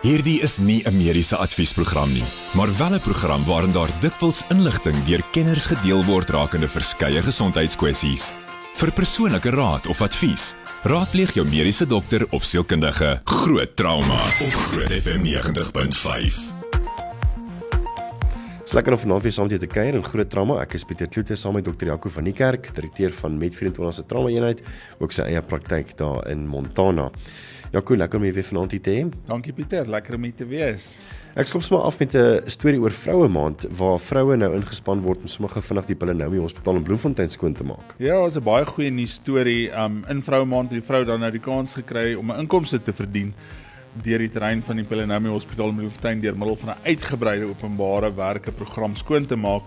Hierdie is nie 'n mediese adviesprogram nie, maar wel 'n program waarin daar dikwels inligting deur kenners gedeel word rakende verskeie gesondheidskwessies. Vir persoonlike raad of advies, raadpleeg jou mediese dokter of sielkundige. Groot trauma op Groot FM 90.5. Dis lekker om vanaand weer saam met jou te kuier in Groot Trauma. Ek is Pieter Kloete saam met dokter Jaco van die Kerk, direkteur van Med24 se trauma eenheid, ook sy eie praktyk daar in Montana. Jaco, lekker om jou weer vanaand hier te hê. Dankie Pieter, lekker om hier te wees. Ek skop sommer af met 'n storie oor Vroue Maand waar vroue nou ingespan word om sommer vinnig die Pillenaumi Hospitaal in Bloemfontein skoon te maak. Ja, dit is 'n baie goeie nuus storie. Um in Vroue Maand het die vrou dan nou die kans gekry om 'n inkomste te verdien deur die terrein van die Pillenaumi Hospitaal in Bloemfontein deur middel van 'n uitgebreide openbare werke program skoon te maak.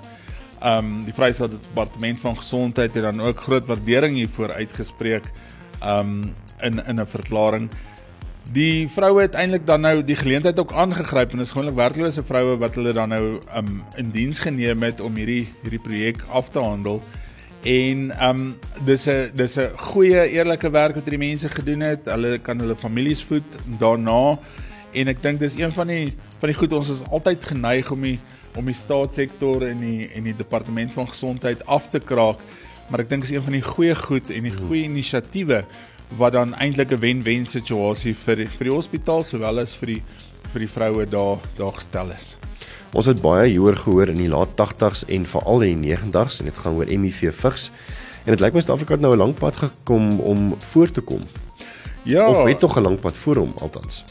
Um die Vrystaat Departement van Gesondheid het dan ook groot waardering hiervoor uitgespreek um in in 'n verklaring. Die vroue het eintlik dan nou die geleentheid ook aangegryp en is gewoonlik werklose vroue wat hulle dan nou um in diens geneem het om hierdie hierdie projek af te handel. En um dis 'n dis 'n goeie eerlike werk wat hierdie mense gedoen het. Hulle kan hulle families voed daarna en ek dink dis een van die van die goed ons is altyd geneig om die om die staatssektor en die en die departement van gesondheid af te kraak. Maar ek dink is een van die goeie goed en die goeie inisiatiewe wat dan eintlik 'n wen-wen situasie vir vir die hospitaal sowel as vir die vir die vroue daar daar gestel is. Ons het baie hieroor gehoor in die laat 80s en veral in die 90s en dit gaan oor HIV vigs. En dit lyk my Suid-Afrika het nou 'n lang pad gekom om voor te kom. Ja, Of het tog 'n lang pad voor hom althans.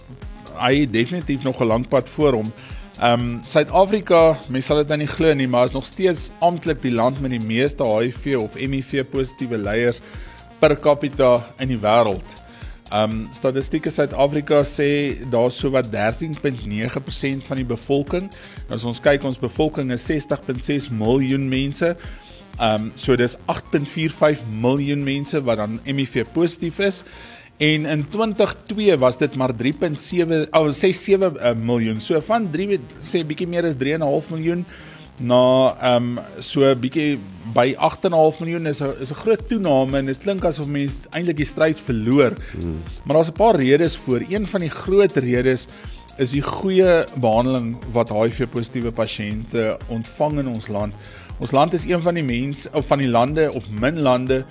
hy het definitief nog 'n lang pad voor hom. Ehm um, Suid-Afrika, mense sal dit nou nie glo nie, maar is nog steeds amptelik die land met die meeste HIV of HIV positiewe leiers per capita in die wêreld. Um statistieke Suid-Afrika sê daar's sowat 13.9% van die bevolking. Nou as ons kyk, ons bevolking is 60.6 miljoen mense. Um so dis 8.45 miljoen mense wat dan HIV positief is. En in 2002 was dit maar 3.7 oh 67 uh, miljoen. So van 3 sê bietjie meer as 3.5 miljoen na ehm um, so 'n bietjie by 8.5 miljoen is 'n is 'n groot toename en dit klink asof mense eintlik die stryd verloor. Hmm. Maar daar's 'n paar redes voor. Een van die groot redes is die goeie behandeling wat HIV positiewe pasiënte ontvang in ons land. Ons land is een van die mense of van die lande of min lande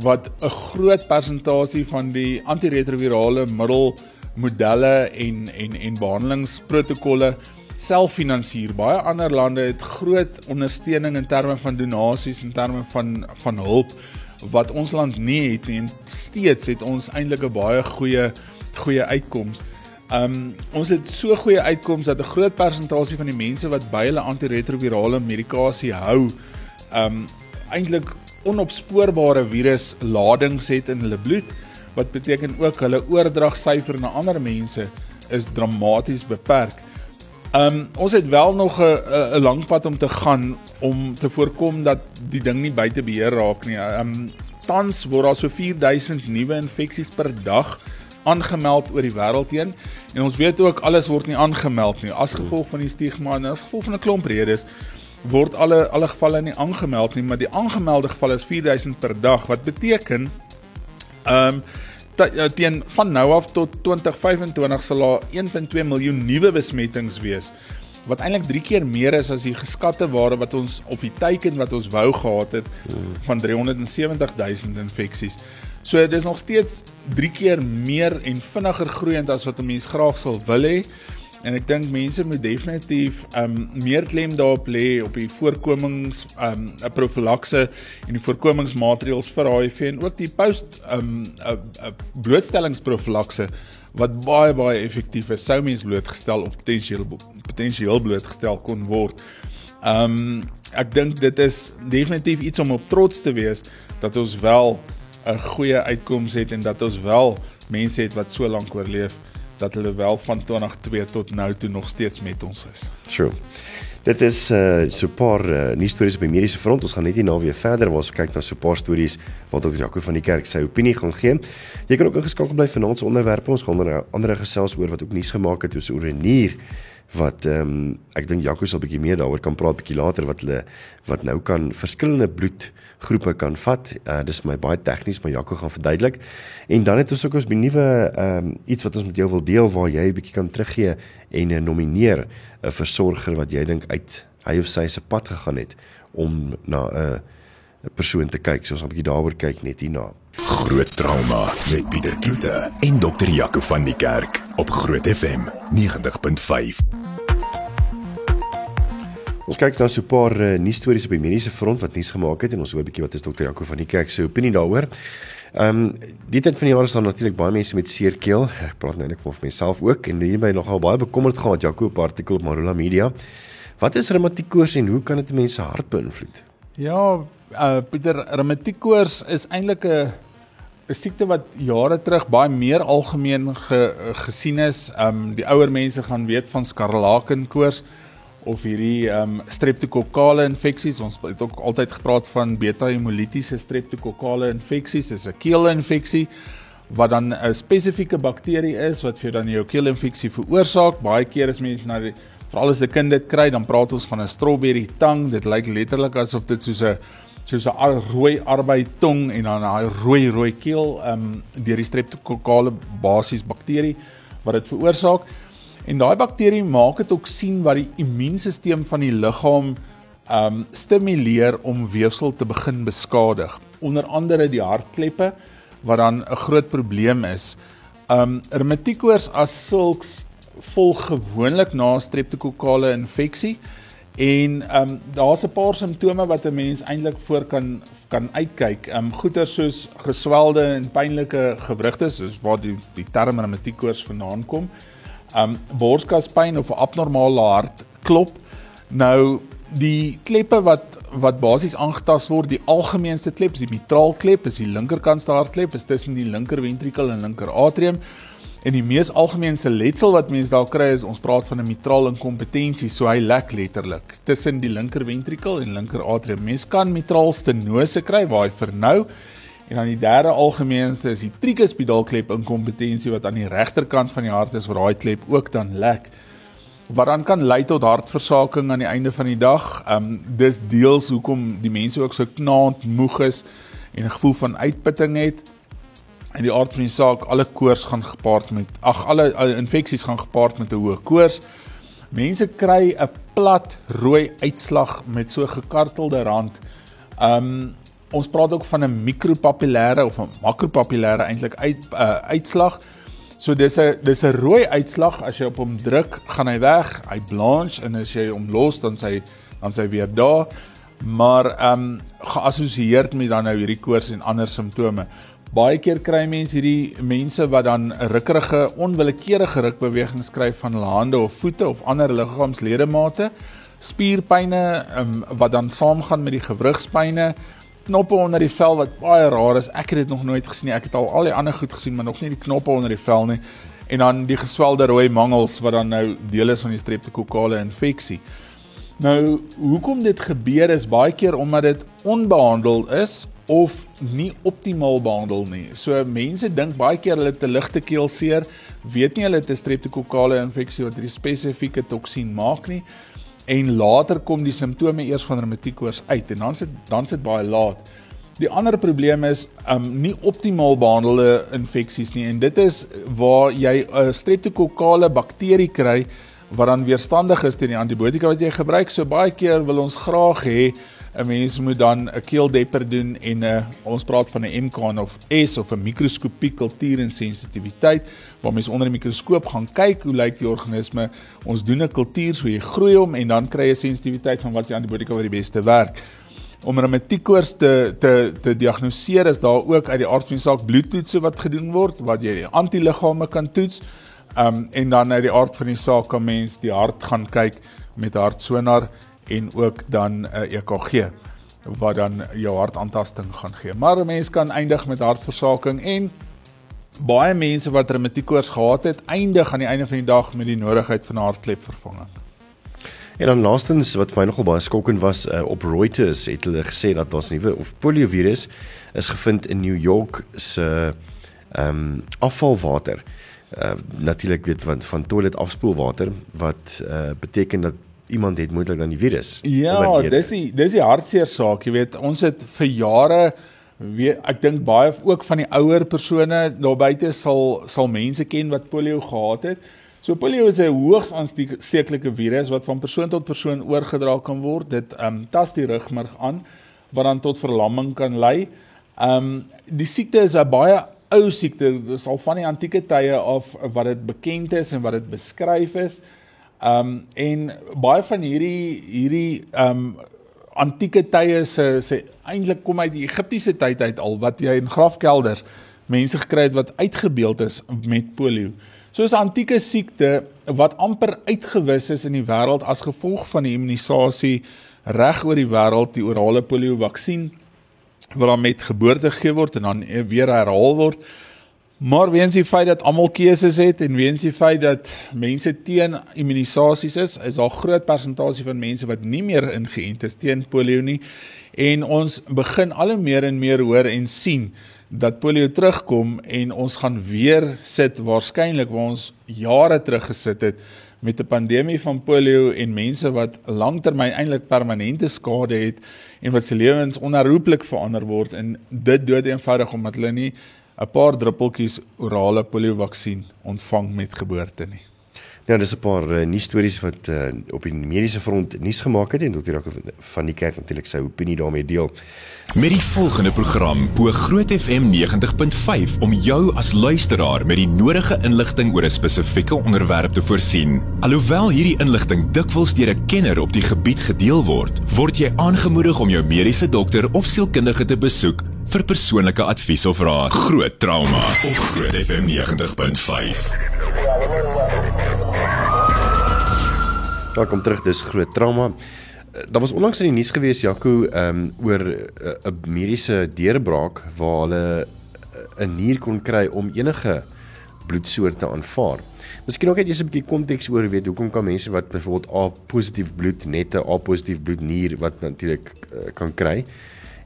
wat 'n groot persentasie van die antiretrovirale middel modelle en en en behandelingsprotokolle selffinansier. Baie ander lande het groot ondersteuning in terme van donasies en terme van van hulp wat ons land nie het nie en steeds het ons eintlik 'n baie goeie goeie uitkoms. Um ons het so goeie uitkoms dat 'n groot persentasie van die mense wat by hulle antiretrovirale medikasie hou, um eintlik onopspoorbare virus ladings het in hulle bloed wat beteken ook hulle oordragsyfer na ander mense is dramaties beperk. Um ons het wel nog 'n 'n lang pad om te gaan om te voorkom dat die ding nie buite beheer raak nie. Um tans word daar so 4000 nuwe infeksies per dag aangemeld oor die wêreld heen en ons weet ook alles word nie aangemeld nie as gevolg van die stigma en as gevolg van 'n klomp redes word alle alle gevalle nie aangemeld nie maar die aangemelde gevalle is 4000 per dag wat beteken um teen van nou af tot 2025 sal daar 1.2 miljoen nuwe besmettings wees wat eintlik 3 keer meer is as die geskatte waarde wat ons op die teiken wat ons wou gehad het van 370 000 infeksies. So dis nog steeds 3 keer meer en vinniger groeiend as wat 'n mens graag sal wil hê. En ek dink mense moet definitief um meer klem daarop lê op die voorkomings um 'n profilakse en die voorkomingsmaatreëls vir HIV en ook die post um 'n blootstellingsprofilakse wat baie baie effektief is sou mens blootgestel of potensieel potensieel blootgestel kon word. Um ek dink dit is definitief iets om op trots te wees dat ons wel 'n goeie uitkoms het en dat ons wel mense het wat so lank oorleef dat hulle wel van 2002 tot nou toe nog steeds met ons is. True. Dit is uh so 'n paar uh, nuus stories op die mediese front. Ons gaan net hierna weer verder waar ons kyk na so 'n paar stories wat Dr. Jaco van die kerk sy opinie gaan gee. Jy kan ook ingeskakel bly vir ons onderwerpe. Ons gaan onder andere gesels oor wat ook nuus gemaak het oor 'n nier wat ehm um, ek dink Jaco sal 'n bietjie meer daaroor kan praat bietjie later wat hulle wat nou kan verskillende bloedgroepe kan vat. Uh dis my baie tegnies maar Jaco gaan verduidelik. En dan het ons ook ons nuwe ehm um, iets wat ons met jou wil deel waar jy 'n bietjie kan teruggee en uh, nomineer 'n versorger wat jy dink uit hy of sy se pad gegaan het om na 'n uh, 'n persoon te kyk. So ons gaan 'n bietjie daaroor kyk net hierna. Groot trauma met Pieter Kloete en dokter Jaco van die Kerk op Groot FM 90.5. Ons kyk nou so 'n paar uh, nuus stories op die mediese front wat nuus gemaak het en ons hoor 'n bietjie wat is dokter Jaco van die Kerk se opinie daaroor. Ehm um, die tyd van die jaar is dan natuurlik baie mense met seer keel. Ek praat nou net vir myself ook en hierby nogal baie bekommerd gehad Jaco op artikel op Marula Media. Wat is reumatiekose en hoe kan dit mense hart beïnvloed? Ja, uh Pieter, reumatiekose is eintlik 'n 'n siekte wat jare terug baie meer algemeen ge, gesien is. Um die ouer mense gaan weet van skarlakenkoors of hierdie um streptokokale infeksies. Ons het ook altyd gepraat van beta-hemolitiese streptokokale infeksies. Dit is 'n keelinfeksie wat dan 'n spesifieke bakterie is wat vir dan jou keelinfeksie veroorsaak. Baie keer as mense na die veral as 'n kind dit kry, dan praat ons van 'n strawberry tang. Dit lyk letterlik asof dit soos 'n soos 'n rooi arbei tong en dan 'n rooi rooi keel um deur die streptokokale basies bakterie wat dit veroorsaak. En daai bakterie maak dit ook sien wat die immuunstelsel van die liggaam um stimuleer om weefsel te begin beskadig. Onder andere die hartkleppe wat dan 'n groot probleem is. Um reumatiekose as sulks volg gewoonlik na streptokokale infeksie en um daar's 'n paar simptome wat 'n mens eintlik voor kan kan uitkyk. Um goeie soos geswelde en pynlike gewrigte, soos waar die die term reumatiekose vandaan kom um borskaspyn of 'n abnormale hartklop. Nou die kleppe wat wat basies aangetast word, die algemeenste klep, die mitraalklep, is die linkerkantste hartklep, is tussen die linker ventrikel en linker atrium. En die mees algemeenste letsel wat mense daar kry is ons praat van 'n mitraal inkompetensie, so hy lek letterlik tussen die linker ventrikel en linker atrium. Mense kan mitraal stenose kry waar hy vernou En dan die derde algemeenste is die tricuspidaalklep inkompetensie wat aan die regterkant van die hart is waar daai klep ook dan lek. Wat dan kan lei tot hartversaking aan die einde van die dag. Um dis deels hoekom die mense ook so knaand moeg is en 'n gevoel van uitputting het. En die aard van die saak, alle koors gaan gepaard met ag alle, alle infeksies gaan gepaard met 'n hoë koors. Mense kry 'n plat rooi uitslag met so gekartelde rand. Um ons praat ook van 'n mikropapillêre of 'n makropapillêre eintlik uit uh, uitslag. So dis 'n dis 'n rooi uitslag as jy op hom druk, gaan hy weg, hy blanche en as jy hom los dan sy dan sy weer daar. Maar ehm um, geassosieer met dan nou hierdie koors en ander simptome. Baie keer kry mense hierdie mense wat dan rukkerige onwillekeurige rukbewegings kry van hulle hande of voete of ander liggaamsledemate, spierpynne um, wat dan saamgaan met die gewrigspynne knoppe onder die vel wat baie rar is. Ek het dit nog nooit gesien nie. Ek het al al die ander goed gesien, maar nog nie die knoppe onder die vel nie. En dan die geswelde rooi mangels wat dan nou deel is van die streptokokale infeksie. Nou, hoekom dit gebeur is baie keer omdat dit onbehandel is of nie optimaal behandel nie. So mense dink baie keer hulle 'n ligte keelseer, weet nie hulle het 'n streptokokale infeksie wat hierdie spesifieke toksien maak nie en later kom die simptome eers van reumatiekose uit en dan sit dan sit baie laat. Die ander probleem is um nie optimaal behandelde infeksies nie en dit is waar jy 'n streptokokale bakterie kry wat dan weerstandig is teen die antibiotika wat jy gebruik. So baie keer wil ons graag hê 'n mens moet dan 'n keeldepper doen en 'n uh, ons praat van 'n MCAN of S of 'n mikroskopie kultuur en sensitiwiteit waar mens onder die mikroskoop gaan kyk hoe lyk die organisme. Ons doen 'n kultuur so jy groei hom en dan kry jy sensitiwiteit van wat se antibiotika wat die beste werk. Om reumatiekose te te te diagnoseer is daar ook uit die aard van die saak bloedtoetse wat gedoen word wat jy die antiliggame kan toets. Um en dan uit die aard van die saak kan mens die hart gaan kyk met hartsonar en ook dan 'n uh, EKG wat dan jou hartaantasting gaan gee. Maar 'n mens kan eindig met hartversaking en baie mense wat reumatiekose gehad het, eindig aan die einde van die dag met die nodigheid van 'n hartklepvervanging. En dan laastens wat vir my nogal baie skokkend was, uh, op Reuters het hulle gesê dat daar's 'n nuwe of poliovirus is gevind in New York se ehm um, afvalwater uh natuurlik weet van van toilet afspoelwater wat uh beteken dat iemand het moontlik dan die virus. Ja, dis die dis die hartseer saak, jy weet, ons het vir jare weet ek dink baie ook van die ouer persone daar buite sal sal mense ken wat polio gehad het. So polio is 'n hoogs aansteeklike virus wat van persoon tot persoon oorgedra kan word. Dit ehm um, tas die rugmerg aan wat dan tot verlamming kan lei. Ehm um, die siekte is 'n baie ou siekte. Dit is al van die antieke tye af wat dit bekend is en wat dit beskryf is. Ehm um, en baie van hierdie hierdie ehm um, antieke tye se se eintlik kom uit die Egiptiese tyd uit al wat jy in grafkelders mense gekry het wat uitgebeeld is met polio. So is 'n antieke siekte wat amper uitgewis is in die wêreld as gevolg van die immunisasie reg oor die wêreld, die orale polio vaksin wat dan met geboorte gegee word en dan weer herhaal word. Maar weens die feit dat almal keuses het en weens die feit dat mense teen immunisasies is, is daar groot persentasie van mense wat nie meer ingeënt is teen polio nie. En ons begin al hoe meer en meer hoor en sien dat polio terugkom en ons gaan weer sit waarskynlik waar ons jare terug gesit het met 'n pandemie van polio en mense wat lanktermyn eintlik permanente skade het en wat se lewens onherroepelik verander word en dit dood eenvoudig omdat hulle nie 'n paar druppeltjies orale polio vaksin ontvang met geboorte nie. Ja, dis 'n paar uh, nuus stories wat uh, op die mediese front nuus gemaak het en dokter van die kerk natuurlik sy opinie daarmee deel. Met die volgende program bo Groot FM 90.5 om jou as luisteraar met die nodige inligting oor 'n spesifieke onderwerp te voorsien. Alhoewel hierdie inligting dikwels deur 'n kenner op die gebied gedeel word, word jy aangemoedig om jou mediese dokter of sielkundige te besoek vir persoonlike advies of raad. Groot trauma op Groot FM 90.5. Welkom terug, dis groot trauma. Eh, daar was onlangs in die nuus gewees Jaco um, oor eh, 'n uh, mediese deurbraak waar hulle eh, 'n nier kon kry om enige bloedsoorte aanvaar. Miskien ook net eers 'n bietjie konteks oor weet hoekom kan mense wat byvoorbeeld A positief bloed net 'n A positief bloednier wat natuurlik uh, kan kry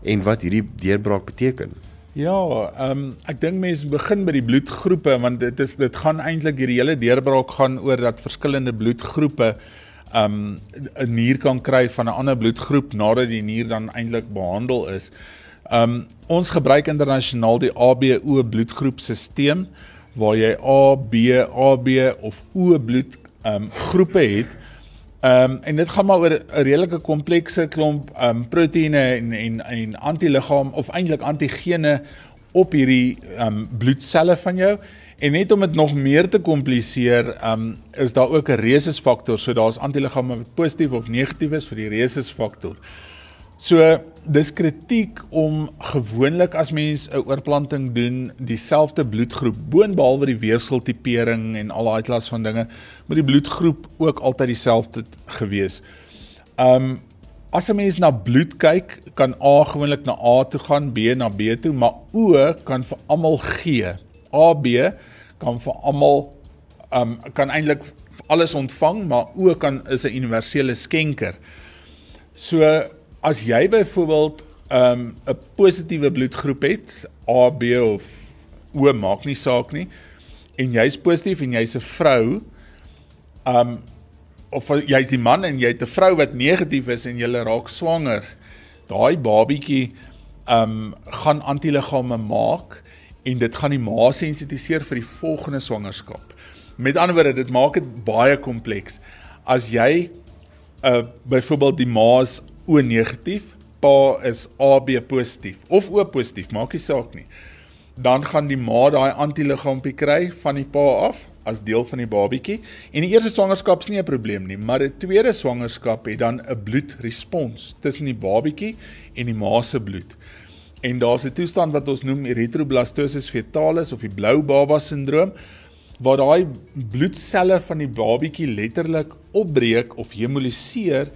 en wat hierdie deurbraak beteken. Ja, ehm um, ek dink mense begin by die bloedgroepe want dit is dit gaan eintlik hierdie hele deurbraak gaan oor dat verskillende bloedgroepe um 'n nier kan kry van 'n ander bloedgroep nadat die nier dan eintlik behandel is. Um ons gebruik internasionaal die ABO bloedgroepstelsel waar jy A, B, AB of O bloed um groepe het. Um en dit gaan maar oor 'n redelike komplekse klomp um proteïene en en en antiliggaam of eintlik antigene op hierdie um bloedselle van jou En net om dit nog meer te kompliseer, um is daar ook 'n resusfaktor. So daar's antiliggame wat positief of negatief is vir die resusfaktor. So dis kritiek om gewoonlik as mens 'n oorplanting doen, dieselfde bloedgroep boonbehalwe die weefseltipering en al daai klas van dinge, moet die bloedgroep ook altyd dieselfde gewees. Um as 'n mens na bloed kyk, kan A gewoonlik na A toe gaan, B na B toe, maar O kan vir almal gee. AB kan vir almal um kan eintlik alles ontvang, maar ook kan is 'n universele skenker. So as jy byvoorbeeld um 'n positiewe bloedgroep het, AB of O maak nie saak nie, en jy's positief en jy's 'n vrou, um of jy's die man en jy het 'n vrou wat negatief is en jy raak swanger, daai babietjie um gaan antiliggame maak en dit gaan die ma sensitiseer vir die volgende swangerskap. Met ander woorde, dit maak dit baie kompleks. As jy uh byvoorbeeld die ma is O negatief, pa is AB positief of O positief, maak nie saak nie. Dan gaan die ma daai antiliggaampie kry van die pa af as deel van die babietjie en die eerste swangerskap is nie 'n probleem nie, maar die tweede swangerskap het dan 'n bloedrespons tussen die babietjie en die ma se bloed. En daar's 'n toestand wat ons noem erythroblastosis fetalis of die blou baba sindroom waar daai bloedselle van die babietjie letterlik opbreek of hemoliseer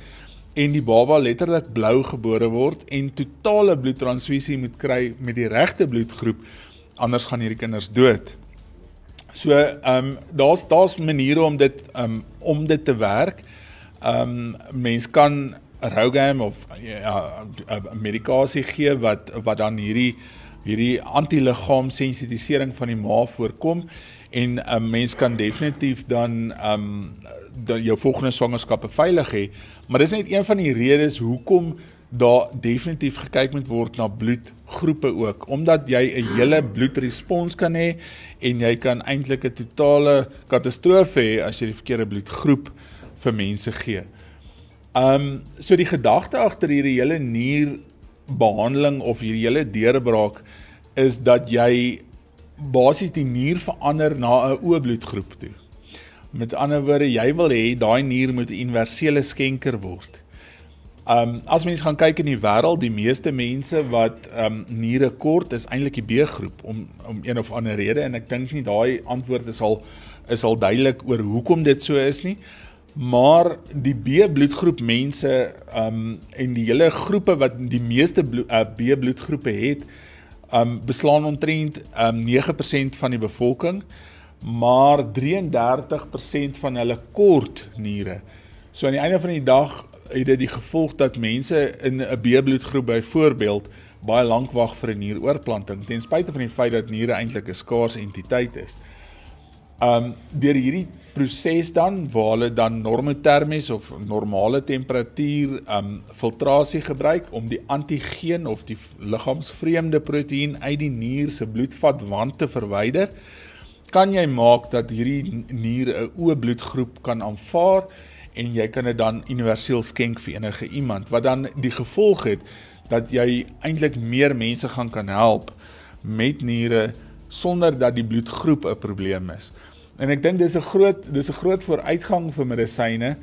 en die baba letterlik blou gebore word en totale bloedtransfusie moet kry met die regte bloedgroep anders gaan hierdie kinders dood. So ehm um, daar's daar's maniere om dit ehm um, om dit te werk. Ehm um, mens kan Rogam of ja 'n medikasie gee wat wat dan hierdie hierdie antiliggaam sensitisering van die ma voorkom en 'n um, mens kan definitief dan um dan jou volgende swangerskappe veilig hê. Maar dis net een van die redes hoekom daar definitief gekyk moet word na bloedgroepe ook omdat jy 'n hele bloedrespons kan hê en jy kan eintlik 'n totale katastrofe hê as jy die verkeerde bloedgroep vir mense gee. Um so die gedagte agter hierdie hele nierbehandeling of hierdie hele deurbraak is dat jy basies die nier verander na 'n oë bloedgroep toe. Met ander woorde, jy wil hê daai nier moet 'n universele skenker word. Um as mens gaan kyk in die wêreld, die meeste mense wat um niere kort is eintlik die B-groep om om een of ander rede en ek dink nie daai antwoord is al is al duidelik oor hoekom dit so is nie. Maar die B-bloedgroep mense um en die hele groepe wat die meeste uh, B-bloedgroepe het, um beslaan omtrent um 9% van die bevolking, maar 33% van hulle kort niere. So aan die einde van die dag het dit die gevolg dat mense in 'n B-bloedgroep byvoorbeeld baie lank wag vir 'n nieroorplanting ten spyte van die feit dat niere eintlik 'n skaars entiteit is. Um deur hierdie proses dan waar hulle dan normotermies of normale temperatuur um filtrasie gebruik om die antigeen of die liggaamsvreemde proteïen uit die nier se bloedvat wand te verwyder, kan jy maak dat hierdie nier 'n oë bloedgroep kan aanvaar en jy kan dit dan universeel skenk vir enige iemand wat dan die gevolg het dat jy eintlik meer mense gaan kan help met niere sonder dat die bloedgroep 'n probleem is. En ek dink dis 'n groot dis 'n groot vooruitgang vir medisyne.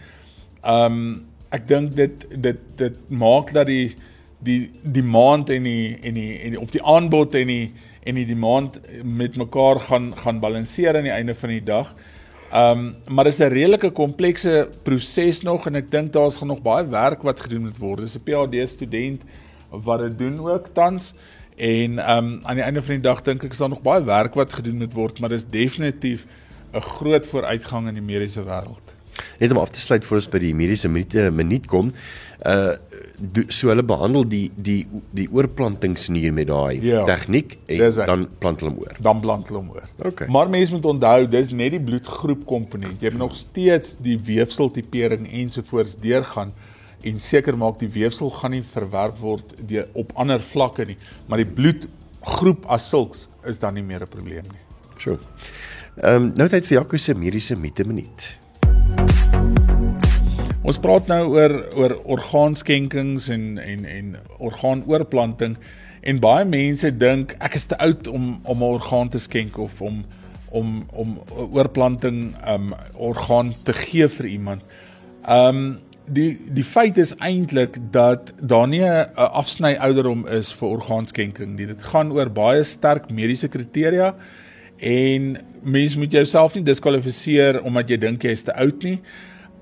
Um ek dink dit dit dit maak dat die die maand en die en die en die, of die aanbod en die en die demand met mekaar gaan gaan balanseer aan die einde van die dag. Ehm um, maar dis 'n redelike komplekse proses nog en ek dink daar's nog baie werk wat gedoen moet word. Dis 'n PhD student wat dit doen ook tans en ehm um, aan die einde van die dag dink ek is daar nog baie werk wat gedoen moet word, maar dis definitief 'n groot vooruitgang in die mediese wêreld. Net om af te sluit voor ons by die mediese minute minuut kom. Uh so hulle behandel die die die oorplantingsnier met daai ja, tegniek en dan plant hulle hom oor. Dan plant hulle hom oor. Okay. Maar mense moet onthou dis net die bloedgroep komponent. Jy moet nog steeds die weefseltipering ensovoorts deurgaan en seker maak die weefsel gaan nie verwerp word deur op ander vlakke nie, maar die bloedgroep as sulks is dan nie meer 'n probleem nie. So. Ehm um, nou tyd vir Jaco se mediese mite minuut. Ons praat nou oor oor orgaanskenkings en en en orgaanoorplanting en baie mense dink ek is te oud om om 'n orgaan te skenk of om om om oorplanting um orgaan te gee vir iemand. Um die die feit is eintlik dat daar nie 'n afsny ouderdom is vir orgaanskenking nie. Dit gaan oor baie sterk mediese kriteria en mens moet jouself nie diskwalifiseer omdat jy dink jy is te oud nie.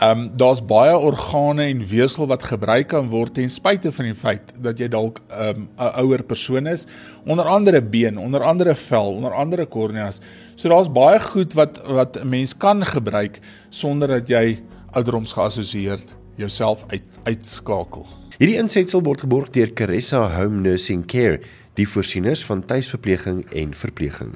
Um, daar's baie organe en weefsel wat gebruik kan word ten spyte van die feit dat jy dalk ehm, 'n um, ouer persoon is, onder andere been, onder andere vel, onder andere korneas. So daar's baie goed wat wat 'n mens kan gebruik sonder dat jy ouderdoms geassosieerd jouself uit uitskakel. Hierdie insetsel word geborg deur Caressa Home Nursing Care, die voorsieners van tuisverpleging en verpleging.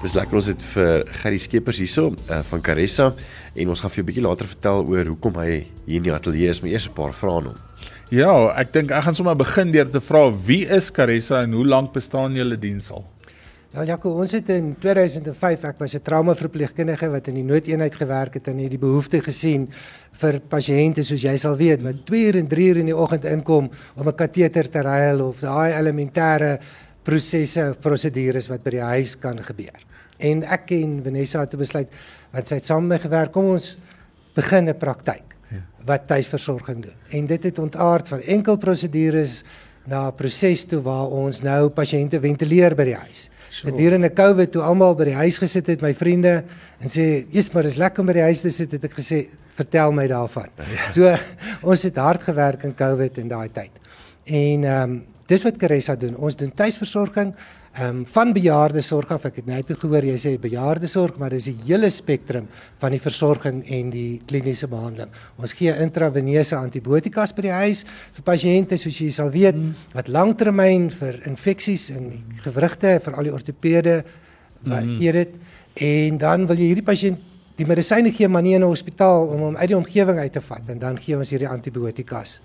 Dis lekker ons het vir Gerry Skeepers hierso uh, van Caressa en ons gaan vir 'n bietjie later vertel oor hoekom hy hier in die ateljee is. My eerste paar vrae aan hom. Ja, ek dink ek gaan sommer begin deur te vra wie is Caressa en hoe lank bestaan julle diens al? Ja, Jaco, ons het in 2005, ek was 'n traumaverpleegkundige wat in die noodeenheid gewerk het en het die behoefte gesien vir pasiënte soos jy sal weet wat 2 uur en 3 uur in die oggend inkom om 'n kateter te ruil of daai elementêre prosesse of prosedures wat by die huis kan gebeur. En ek en Vanessa het besluit want sy het saam met my gewerk kom ons begin 'n praktyk ja. wat tuisversorging doen. En dit het ontaard van enkel prosedures na 'n proses toe waar ons nou pasiënte ventileer by die huis. Gedurende COVID toe almal by die huis gesit het, my vriende, en sê, "Jesus, maar dis lekker om by die huis te sit," het ek gesê, "Vertel my daarvan." Ja. So ons het hard gewerk in COVID in daai tyd. En ehm um, dis wat Caressa doen. Ons doen tuisversorging ehm um, van bejaardesorg af. Ek het net gehoor jy sê bejaardesorg, maar dis die hele spektrum van die versorging en die kliniese behandeling. Ons gee intraveneuse antibiotikas by die huis vir pasiënte soos jy sal weet mm. wat langtermyn vir infeksies in die gewrigte vir al die ortopede wat mm. eet dit en dan wil jy hierdie pasiënt die medisyne gee maar nie in 'n hospitaal om hom uit die omgewing uit te vat en dan gee ons hierdie antibiotikas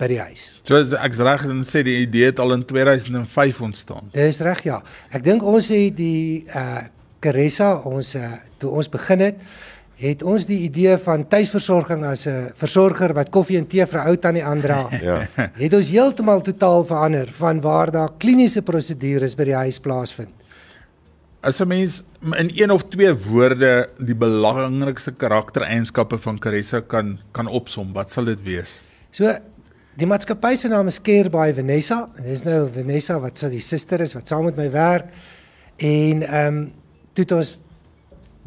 by die huis. So ek's reg en sê die idee het al in 2005 ontstaan. Dis reg ja. Ek dink ons het die uh Caressa ons uh, toe ons begin het het ons die idee van tuisversorging as 'n versorger wat koffie en tee vir ou tannie aandra. ja. Het ons heeltemal totaal verander van waar daar kliniese prosedures by die huis plaasvind. As 'n mens in een of twee woorde die belangrikste karaktereienskappe van Caressa kan kan opsom, wat sal dit wees? So Die maatskappy se naam is Care by Vanessa. Dis nou Vanessa wat sy die suster is wat saam met my werk. En ehm um, toe het ons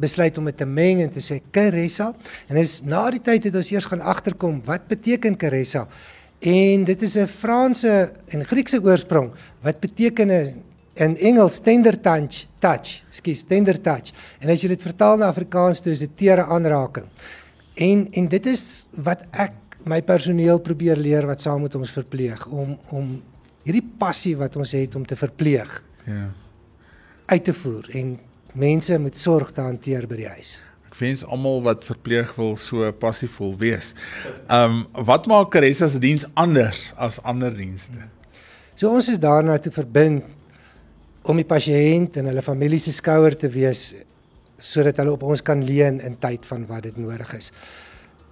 besluit om dit te meng en te sê Caressa. En dis na die tyd het ons eers gaan agterkom wat beteken Caressa. En dit is 'n Franse en Griekse oorsprong wat beteken in Engels tender touch, touch, skus, tender touch. En as jy dit vertaal na Afrikaans toe is dit tere aanraking. En en dit is wat ek my personeel probeer leer wat saam met ons verpleeg om om hierdie passie wat ons het om te verpleeg. Ja. uit te voer en mense met sorg te hanteer by die huis. Ek wens almal wat verpleeg wil so passievol wees. Ehm um, wat maak Caressa se diens anders as ander dienste? So ons is daarna te verbind om die pasiënt en hulle familie se skouer te wees sodat hulle op ons kan leun in tyd van wat dit nodig is.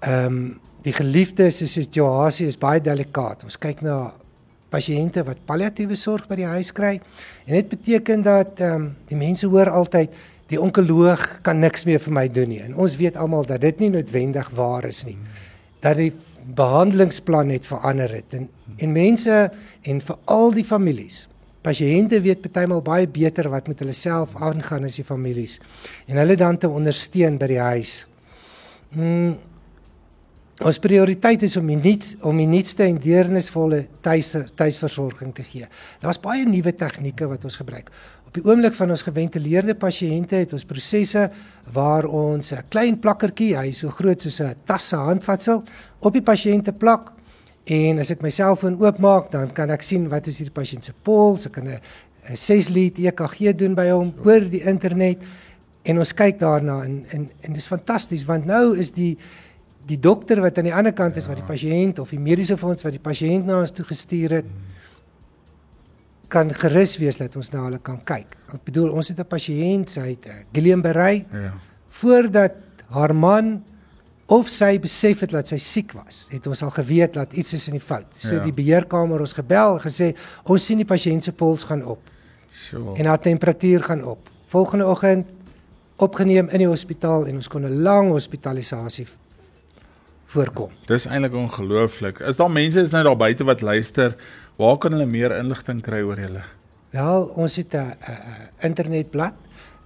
Ehm um, die geliefde se situasie is baie delikaat. Ons kyk na pasiënte wat palliatiewe sorg by die huis kry en dit beteken dat ehm um, die mense hoor altyd die onkoloog kan niks meer vir my doen nie. En ons weet almal dat dit nie noodwendig waar is nie. Dat die behandelingsplan net verander het en en mense en veral die families. Pasiënte weet partymal baie beter wat met hulle self aangaan as die families en hulle dan te ondersteun by die huis. Mm, Ons prioriteit is om die nuuts om die nuutste en deernisvolle tuis tuisversorging te gee. Daar's baie nuwe tegnieke wat ons gebruik. Op die oomblik van ons geventileerde pasiënte het ons prosesse waar ons 'n klein plakkertjie, hy is so groot soos 'n tas se handvatsel, op die pasiënte plak en as ek my selfoon oopmaak, dan kan ek sien wat is hierdie pasiënt se pols, ek kan 'n 6 lead EKG doen by hom oor die internet en ons kyk daarna en en en dis fantasties want nou is die die dokter wat aan die ander kant is ja. wat die pasiënt of die mediese fonds wat die pasiënt na ons toe gestuur het kan gerus wees dat ons na hulle kan kyk. Ek bedoel ons het 'n pasiënt, sy het Guillain-Barré. Ja. Voordat haar man of sy besef het dat sy siek was, het ons al geweet dat iets is in die fout. So ja. die beheerkamer ons gebel gesê ons sien die pasiënt se pols gaan op. Sure. En haar temperatuur gaan op. Volgende oggend opgeneem in die hospitaal en ons kon 'n lang hospitalisasie voorkom. Dis eintlik ongelooflik. Is daar mense is nou daar buite wat luister, waar kan hulle meer inligting kry oor julle? Wel, ons het 'n internetblad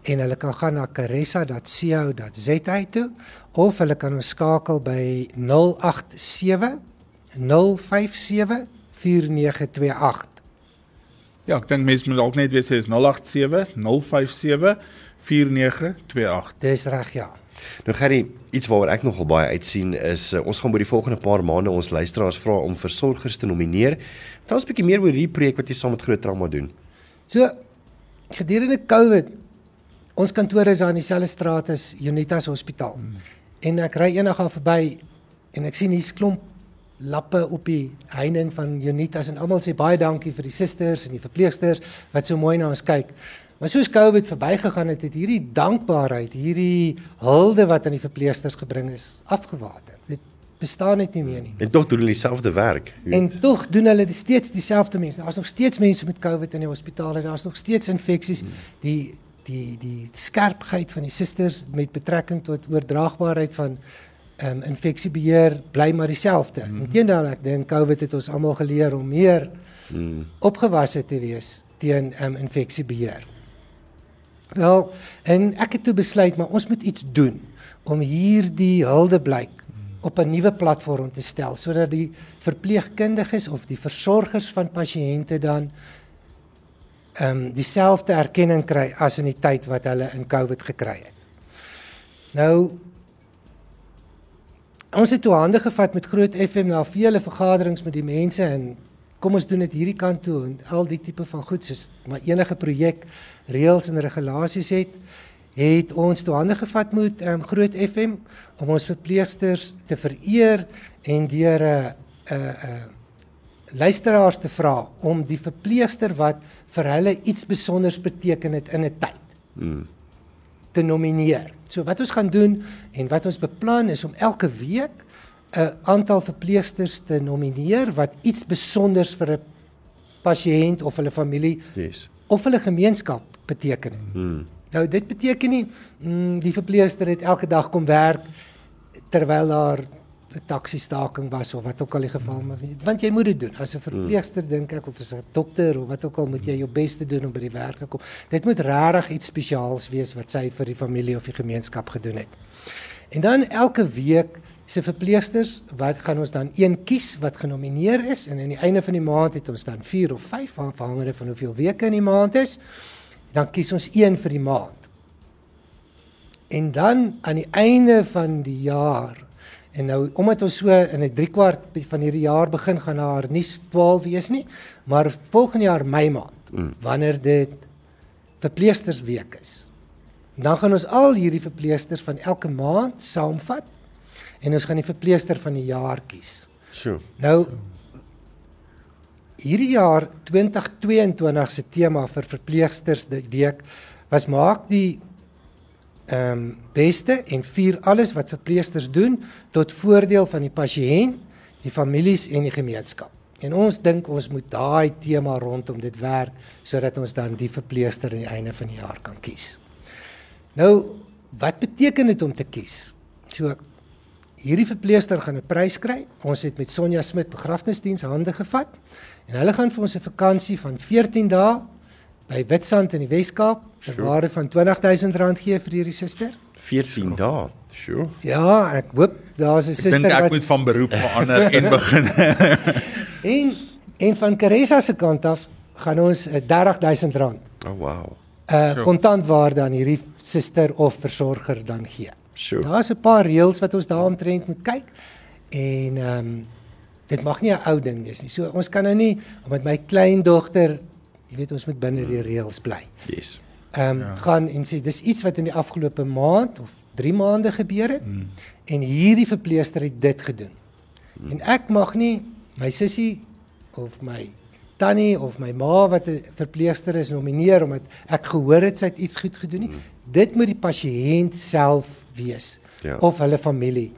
en hulle kan gaan na caressa.co.za toe of hulle kan ons skakel by 087 057 4928. Ja, ek dink mense moet dalk net weet sê is 087 057 4928. Dis reg ja. Nou Gerry, iets waaroor ek nogal baie uitsien is uh, ons gaan oor die volgende paar maande ons luisteraars vra om versorgers te nomineer. Vertel ons 'n bietjie meer oor hierdie projek wat jy saam met Groot Trauma doen. So gedurende COVID ons kantoor is aan dieselfde straat as Unitas Hospitaal. Hmm. En ek ry eendag af verby en ek sien hier klomp lappe op die heining van Unitas en almal sê baie dankie vir die susters en die verpleegsters wat so mooi na ons kyk. Maar soos COVID verbygegaan het, het hierdie dankbaarheid, hierdie hulde wat aan die verpleegsters gebring is, afgewater. Dit bestaan net nie meer nie. En tog doen hulle dieselfde werk. En tog doen hulle steeds dieselfde mense. Daar's nog steeds mense met COVID in die hospitale. Daar's nog steeds infeksies. Die die die skerpheid van die susters met betrekking tot oordraagbaarheid van ehm um, infeksiebeheer bly maar dieselfde. Mm -hmm. Inteendeel ek dink COVID het ons almal geleer om meer mm. opgewasse te wees teen um, infeksiebeheer. Wel, en ek het toe besluit maar ons moet iets doen om hierdie huldeblyk op 'n nuwe platform te stel sodat die verpleegkundiges of die versorgers van pasiënte dan ehm um, dieselfde erkenning kry as in die tyd wat hulle in COVID gekry het. Nou ons het toe hande gevat met Groot FM na vele vergaderings met die mense en kom ons doen dit hierdie kant toe en al die tipe van goed soos maar enige projek reëls en regulasies het het ons toe hande gevat met um, Groot FM om ons verpleegsters te vereer en deur 'n uh, 'n uh, uh, luisteraars te vra om die verpleegster wat vir hulle iets spesiaals beteken het in 'n tyd hmm. te nomineer. So wat ons gaan doen en wat ons beplan is om elke week 'n aantal verpleegsters te nomineer wat iets spesiaals vir 'n pasiënt of hulle familie yes. of hulle gemeenskap beteken. Hmm. Nou dit beteken nie mm, die verpleegster het elke dag kom werk terwyl daar 'n taxi staking was of wat ook al die geval maar want jy moet dit doen as 'n verpleegster hmm. dink ek of as 'n dokter of wat ook al moet jy jou bes te doen om by die werk te kom. Dit moet regtig iets spesiaals wees wat sy vir die familie of die gemeenskap gedoen het. En dan elke week se verpleegsters wat gaan ons dan een kies wat genomineer is en aan die einde van die maand het ons dan 4 of 5 afhangende van hoeveel weke in die maand is dan kies ons een vir die maand. En dan aan die einde van die jaar en nou omdat ons so in 'n 3 kwart van hierdie jaar begin gaan daar nie 12 wees nie, maar volgende jaar Mei maand mm. wanneer dit verpleegstersweek is. Dan gaan ons al hierdie verpleegsters van elke maand saamvat en ons gaan die verpleegster van die jaar kies. So. Nou hierdie jaar 2022 se tema vir verpleegsters die week was maak die ehm um, beste en vier alles wat verpleegsters doen tot voordeel van die pasiënt, die families en die gemeenskap. En ons dink ons moet daai tema rondom dit werk sodat ons dan die verpleegster aan die einde van die jaar kan kies. Nou, wat beteken dit om te kies? So hierdie verpleegster gaan 'n prys kry. Ons het met Sonja Smit begrafnisdiens hande gevat En hulle gaan vir ons 'n vakansie van 14 dae by Witstrand in die Wes-Kaap ter waarde van R20000 gee vir hierdie suster. 14 dae. Sure. Ja, ek hoop daar's 'n suster wat Ek dink ek moet van beroep verander en begin. en en van Caressa se kant af gaan ons 'n R30000. Oh wow. 'n uh, kontantwaarde aan hierdie suster of versorger dan gee. Sure. Daar's 'n paar reëls wat ons daaromtrent moet kyk. En ehm um, dit mag nie 'n ou ding wees nie. So ons kan nou nie met my kleindogter, jy weet ons moet binne die reëls bly. Yes. Ehm um, ja. gaan en sê dis iets wat in die afgelope maand of 3 maande gebeur het mm. en hierdie verpleegster het dit gedoen. Mm. En ek mag nie my sussie of my tannie of my ma wat 'n verpleegster is nomineer omdat ek gehoor het sy het iets goed gedoen nie. Mm. Dit moet die pasiënt self wees ja. of hulle familie.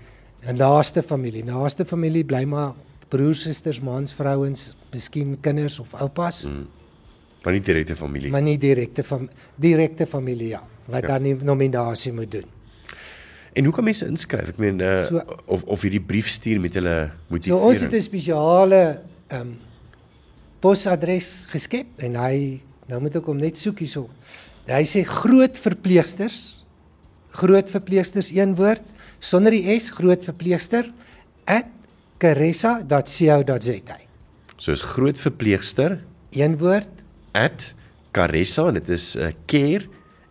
'n Naaste familie, naaste familie bly maar broers, susters, mans, vrouens, miskien kinders of oupas. Mm. Maar nie direkte familie. Maar nie direkte van direkte familie ja, wat ja. dan die nominasie moet doen. En hoe kan mense inskryf? Ek meen uh, so, of of hierdie brief stuur met hulle motivering. So ons het 'n spesiale ehm um, posadres geskep en hy nou moet ek hom net soek hierso. Hy sê groot verpleegsters groot verpleegsters een woord sonder die s groot verpleegster @ caressa.co.za. Soos groot verpleegster, een woord @caressa en dit is 'n uh, care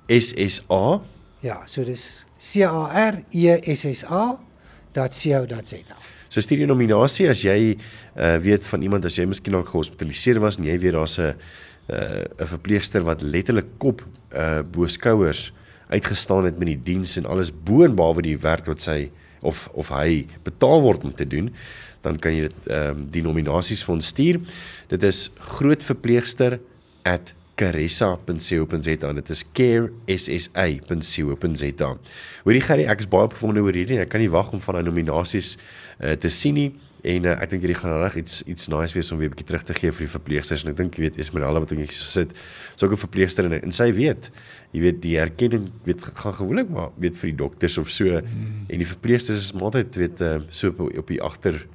S S A. Ja, so dis C A R E S S A.co.za. So stuur jy nominasie as jy uh, weet van iemand as jy miskien al gehospitaliseer was en jy weet daar's 'n uh, 'n verpleegster wat letterlik kop uh, bo skouers uitgestaan het met die diens en alles bo en behalwe die werk wat sy of of hy betaal word om te doen, dan kan jy dit ehm um, die nominasies vir ons stuur. Dit is grootverpleegster@caressa.co.za en dit is caressa.co.za. Hoorie Gerry, ek is baie opgewonde oor hierdie. Ek kan nie wag om van daai nominasies uh, te sien nie. En uh, ek dink hierdie gaan reg iets iets nice wees om weer 'n bietjie terug te gee vir die verpleegsters en ek dink jy weet Esmeralda wat hier sit, is ook 'n verpleegster en, en sy weet jy weet die erkenning weet gaan gewoonlik maar weet vir die dokters of so mm. en die verpleegsters is altyd weet uh, so op, op die agter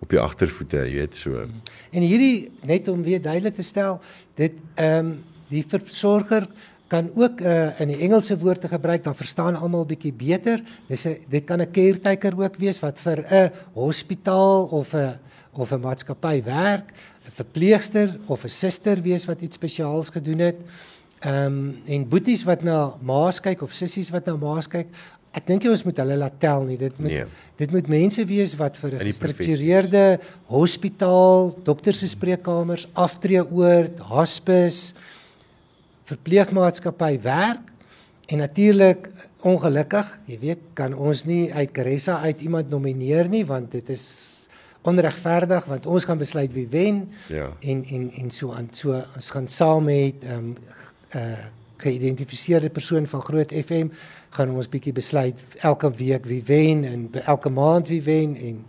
op jou agtervoete, jy weet, so. En hierdie net om weer duidelik te stel, dit ehm um, die versorger kan ook uh, in die Engelse woord te gebruik dan verstaan almal bietjie beter. Dis 'n dit kan 'n caretaker ook wees wat vir 'n hospitaal of 'n of 'n maatskappy werk, 'n verpleegster of 'n suster wees wat iets spesiaals gedoen het. Ehm um, en boeties wat na ma's kyk of sissies wat na ma's kyk. Ek dink jy ons moet hulle laat tel nie. Dit moet nee. dit moet mense wees wat vir 'n gestruktureerde hospitaal, dokter se spreekkamers, aftreeoord, hospice verpleegmaatskappy werk en natuurlik ongelukkig, jy weet, kan ons nie uit Caressa uit iemand nomineer nie want dit is onregverdig want ons gaan besluit wie wen. Ja. En en en so aan so ons gaan saam met ehm um, uh, geïdentifiseerde persoon van Groot FM gaan ons bietjie besluit elke week wie wen en elke maand wie wen en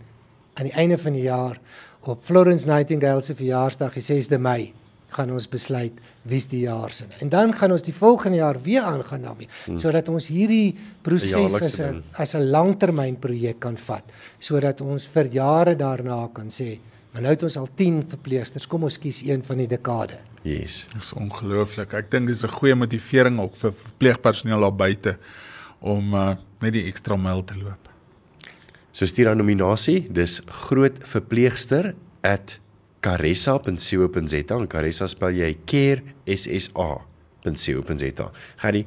aan die einde van die jaar op Florence Nightingale se verjaarsdag, die 6de Mei, gaan ons besluit wie's die jaar se. En dan gaan ons die volgende jaar weer aangaan daarmee hmm. sodat ons hierdie proses as 'n as 'n langtermynprojek kan vat sodat ons vir jare daarna kan sê, maar nou het ons al 10 verpleegsters, kom ons kies een van die dekade. Yes. Dit is ongelooflik. Ek dink dis 'n goeie motivering ook vir verpleegpersoneel daar buite om uh, net die ekstra myl te loop. So stuur dan nominasie, dis groot verpleegster@ caressa.co.za en caressa spel jy care s s a.co.za. Gary,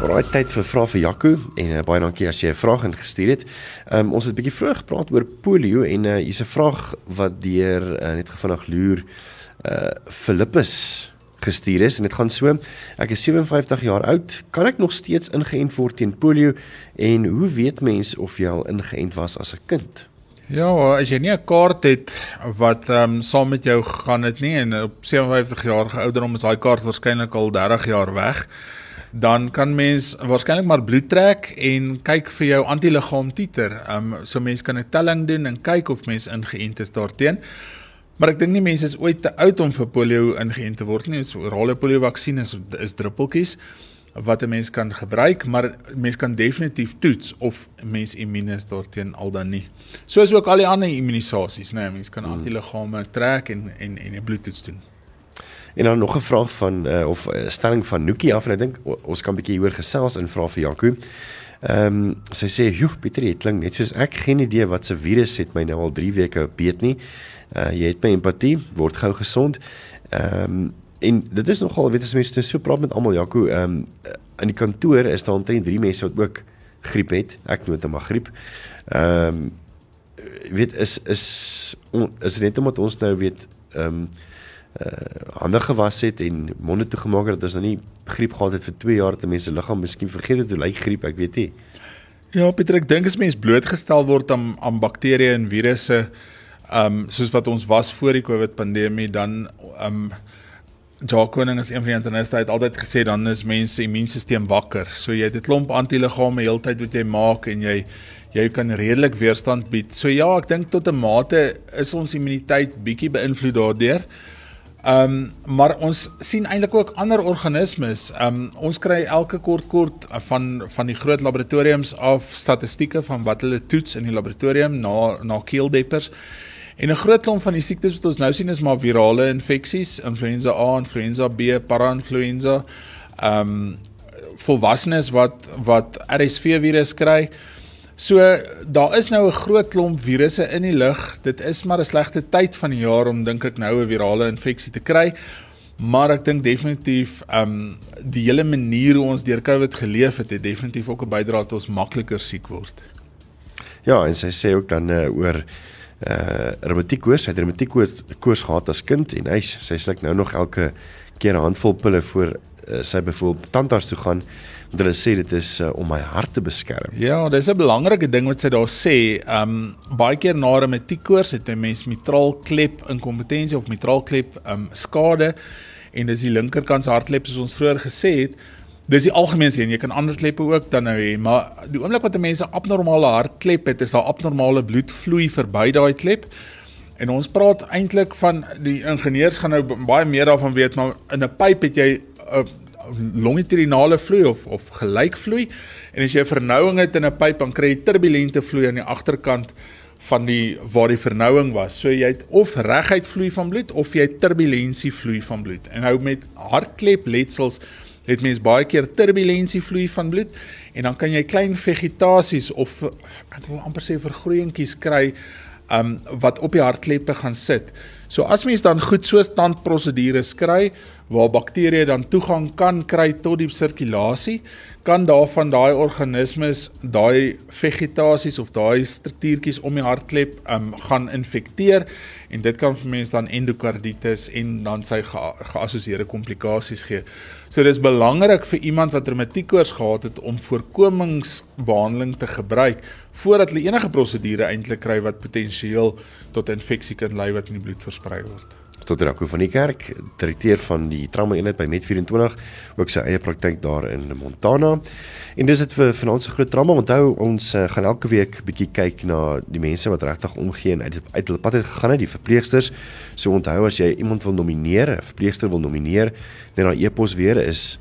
Raai tyd vir vrae vir Jaco en uh, baie dankie as jy 'n vraag ingestuur het. Um, ons het 'n bietjie vroeg gepraat oor polio en uh, hier's 'n vraag wat deur uh, net gevinnig loer uh Filippus gestuur is en dit gaan so ek is 57 jaar oud kan ek nog steeds ingeënt word teen polio en hoe weet mens of jy al ingeënt was as 'n kind Ja, as jy nie 'n kaart het wat ehm um, saam met jou gaan dit nie en op 57 jaar ouderdom is daai kaart waarskynlik al 30 jaar weg, dan kan mens waarskynlik maar bloed trek en kyk vir jou antiliggaam titer. Ehm um, so mens kan 'n telling doen en kyk of mens ingeënt is daarteen. Maar ek dink nie mense is ooit te oud om vir polio ingeënt te word nie. So orale polio vaksin is is druppeltjies wat 'n mens kan gebruik, maar mens kan definitief toets of mens immuun is daarteen al dan nie. Soos ook al die ander immunisasies, né? Nee, mens kan hmm. antiliggame trek en en en 'n bloedtoets doen. En dan nog 'n vraag van uh, of 'n uh, stelling van Nookie af en ek dink ons kan 'n bietjie hieroor gesels in vrae vir Jaco. Ehm um, sy sê, "Joe, Pieter, dit klink net soos ek geen idee wat se virus het my nou al 3 weke beet nie." Uh jy het my empatie, word gou gesond. Ehm um, en dit is nogal weet as mense so praat met almal Jaco, ehm um, in die kantoor is daar omtrent 3 mense wat ook griep het. Ek noem dit maar griep. Ehm um, weet is is on, is net omdat ons nou weet ehm um, uh hande gewas het en monde toegemaak het dat ons nou nie griep gehad het vir 2 jaar dat mense liggaam miskien vergeet het hoe lyk griep, ek weet nie. Ja, Pieter, ek dink as mens blootgestel word aan aan bakterieë en virusse um soos wat ons was voor die COVID pandemie dan um Jacqueline is een van die interniste het altyd gesê dan is mense immuunstelsel wakker. So jy het 'n klomp antiliggame heeltyd wat jy maak en jy jy kan redelik weerstand bied. So ja, ek dink tot 'n mate is ons immuniteit bietjie beïnvloed daardeur. Um maar ons sien eintlik ook ander organismes. Um ons kry elke kort kort van van die groot laboratoriums af statistieke van wat hulle toets in die laboratorium na na keeldeppers. En 'n groot klomp van die siektes wat ons nou sien is maar virale infeksies, influenza A, influenza B, parainfluenza. Ehm um, volwassenes wat wat RSV virus kry. So daar is nou 'n groot klomp virusse in die lug. Dit is maar 'n slegte tyd van die jaar om dink ek nou 'n virale infeksie te kry. Maar ek dink definitief ehm um, die hele manier hoe ons deur COVID geleef het, het definitief ook 'n bydrae tot ons makliker siek word. Ja, en sy sê ook dan uh, oor uh reumatiek koors, hy het reumatiek koors gehad as kind en hy sy sluk nou nog elke keer 'n handvol pille voor uh, sy byvoorbeeld tandarts toe gaan want hulle sê dit is uh, om my hart te beskerm. Ja, dis 'n belangrike ding wat sy daar sê. Um baie keer na 'n metiekkoors het 'n mens mitraalklep inkompetensie of mitraalklep um skade en dis die linkerkant se hartklep soos ons vroeër gesê het. Dis die algemeen sien jy kan ander kleppe ook dan nou hê, maar die oomblik wat 'n mens 'n abnormale hartklep het, is daar abnormale bloedvloei verby daai klep. En ons praat eintlik van die ingenieurs gaan nou baie meer daarvan weet, maar in 'n pyp het jy 'n longitudinale vloei of of gelykvloei en as jy 'n vernouing het in 'n pyp dan kry jy turbulente vloei aan die agterkant van die waar die vernouing was. So jy het of reguit vloei van bloed of jy het turbulensie vloei van bloed. En nou met hartklep letsels het mens baie keer turbulensie vloei van bloed en dan kan jy klein vegetasies of ek wil amper sê vergroeiingkies kry um wat op die hartkleppe gaan sit. So as mens dan goed so standprosedures kry waar bakterieë dan toegang kan kry tot die sirkulasie, kan daarvan daai organismes daai vegetasies of daai struktuurtjies om die hartklep um gaan infekteer en dit kan vir mense dan endokarditis en dan sy geassosieerde komplikasies gee. So dis belangrik vir iemand wat reumatiekkoors gehad het om voorkomingsbehandeling te gebruik voordat hulle enige prosedure eintlik kry wat potensieel tot infeksie kan lei wat in die bloed versprei word. Dr. Jaco van die Kerk, direkteur van die trauma eenheid by Med24, ook sy eie praktyk daar in Montana. En dis dit vir vanaand se groot trauma. Onthou, ons uh, gaan elke week bietjie kyk na die mense wat regtig omgee en uit uit hulle pad het gegaan, die verpleegsters. So onthou as jy iemand wil nomineer, 'n verpleegster wil nomineer, net na e-pos weer is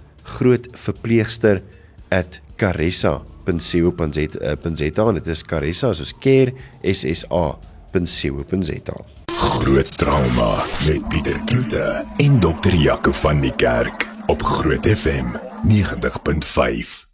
grootverpleegster@caressa.co.za en dit is Caressa soos care s s a.co.za. Groot trauma met Pieter Kloete en dokter Jaco van die Kerk op Groot FM 90.5.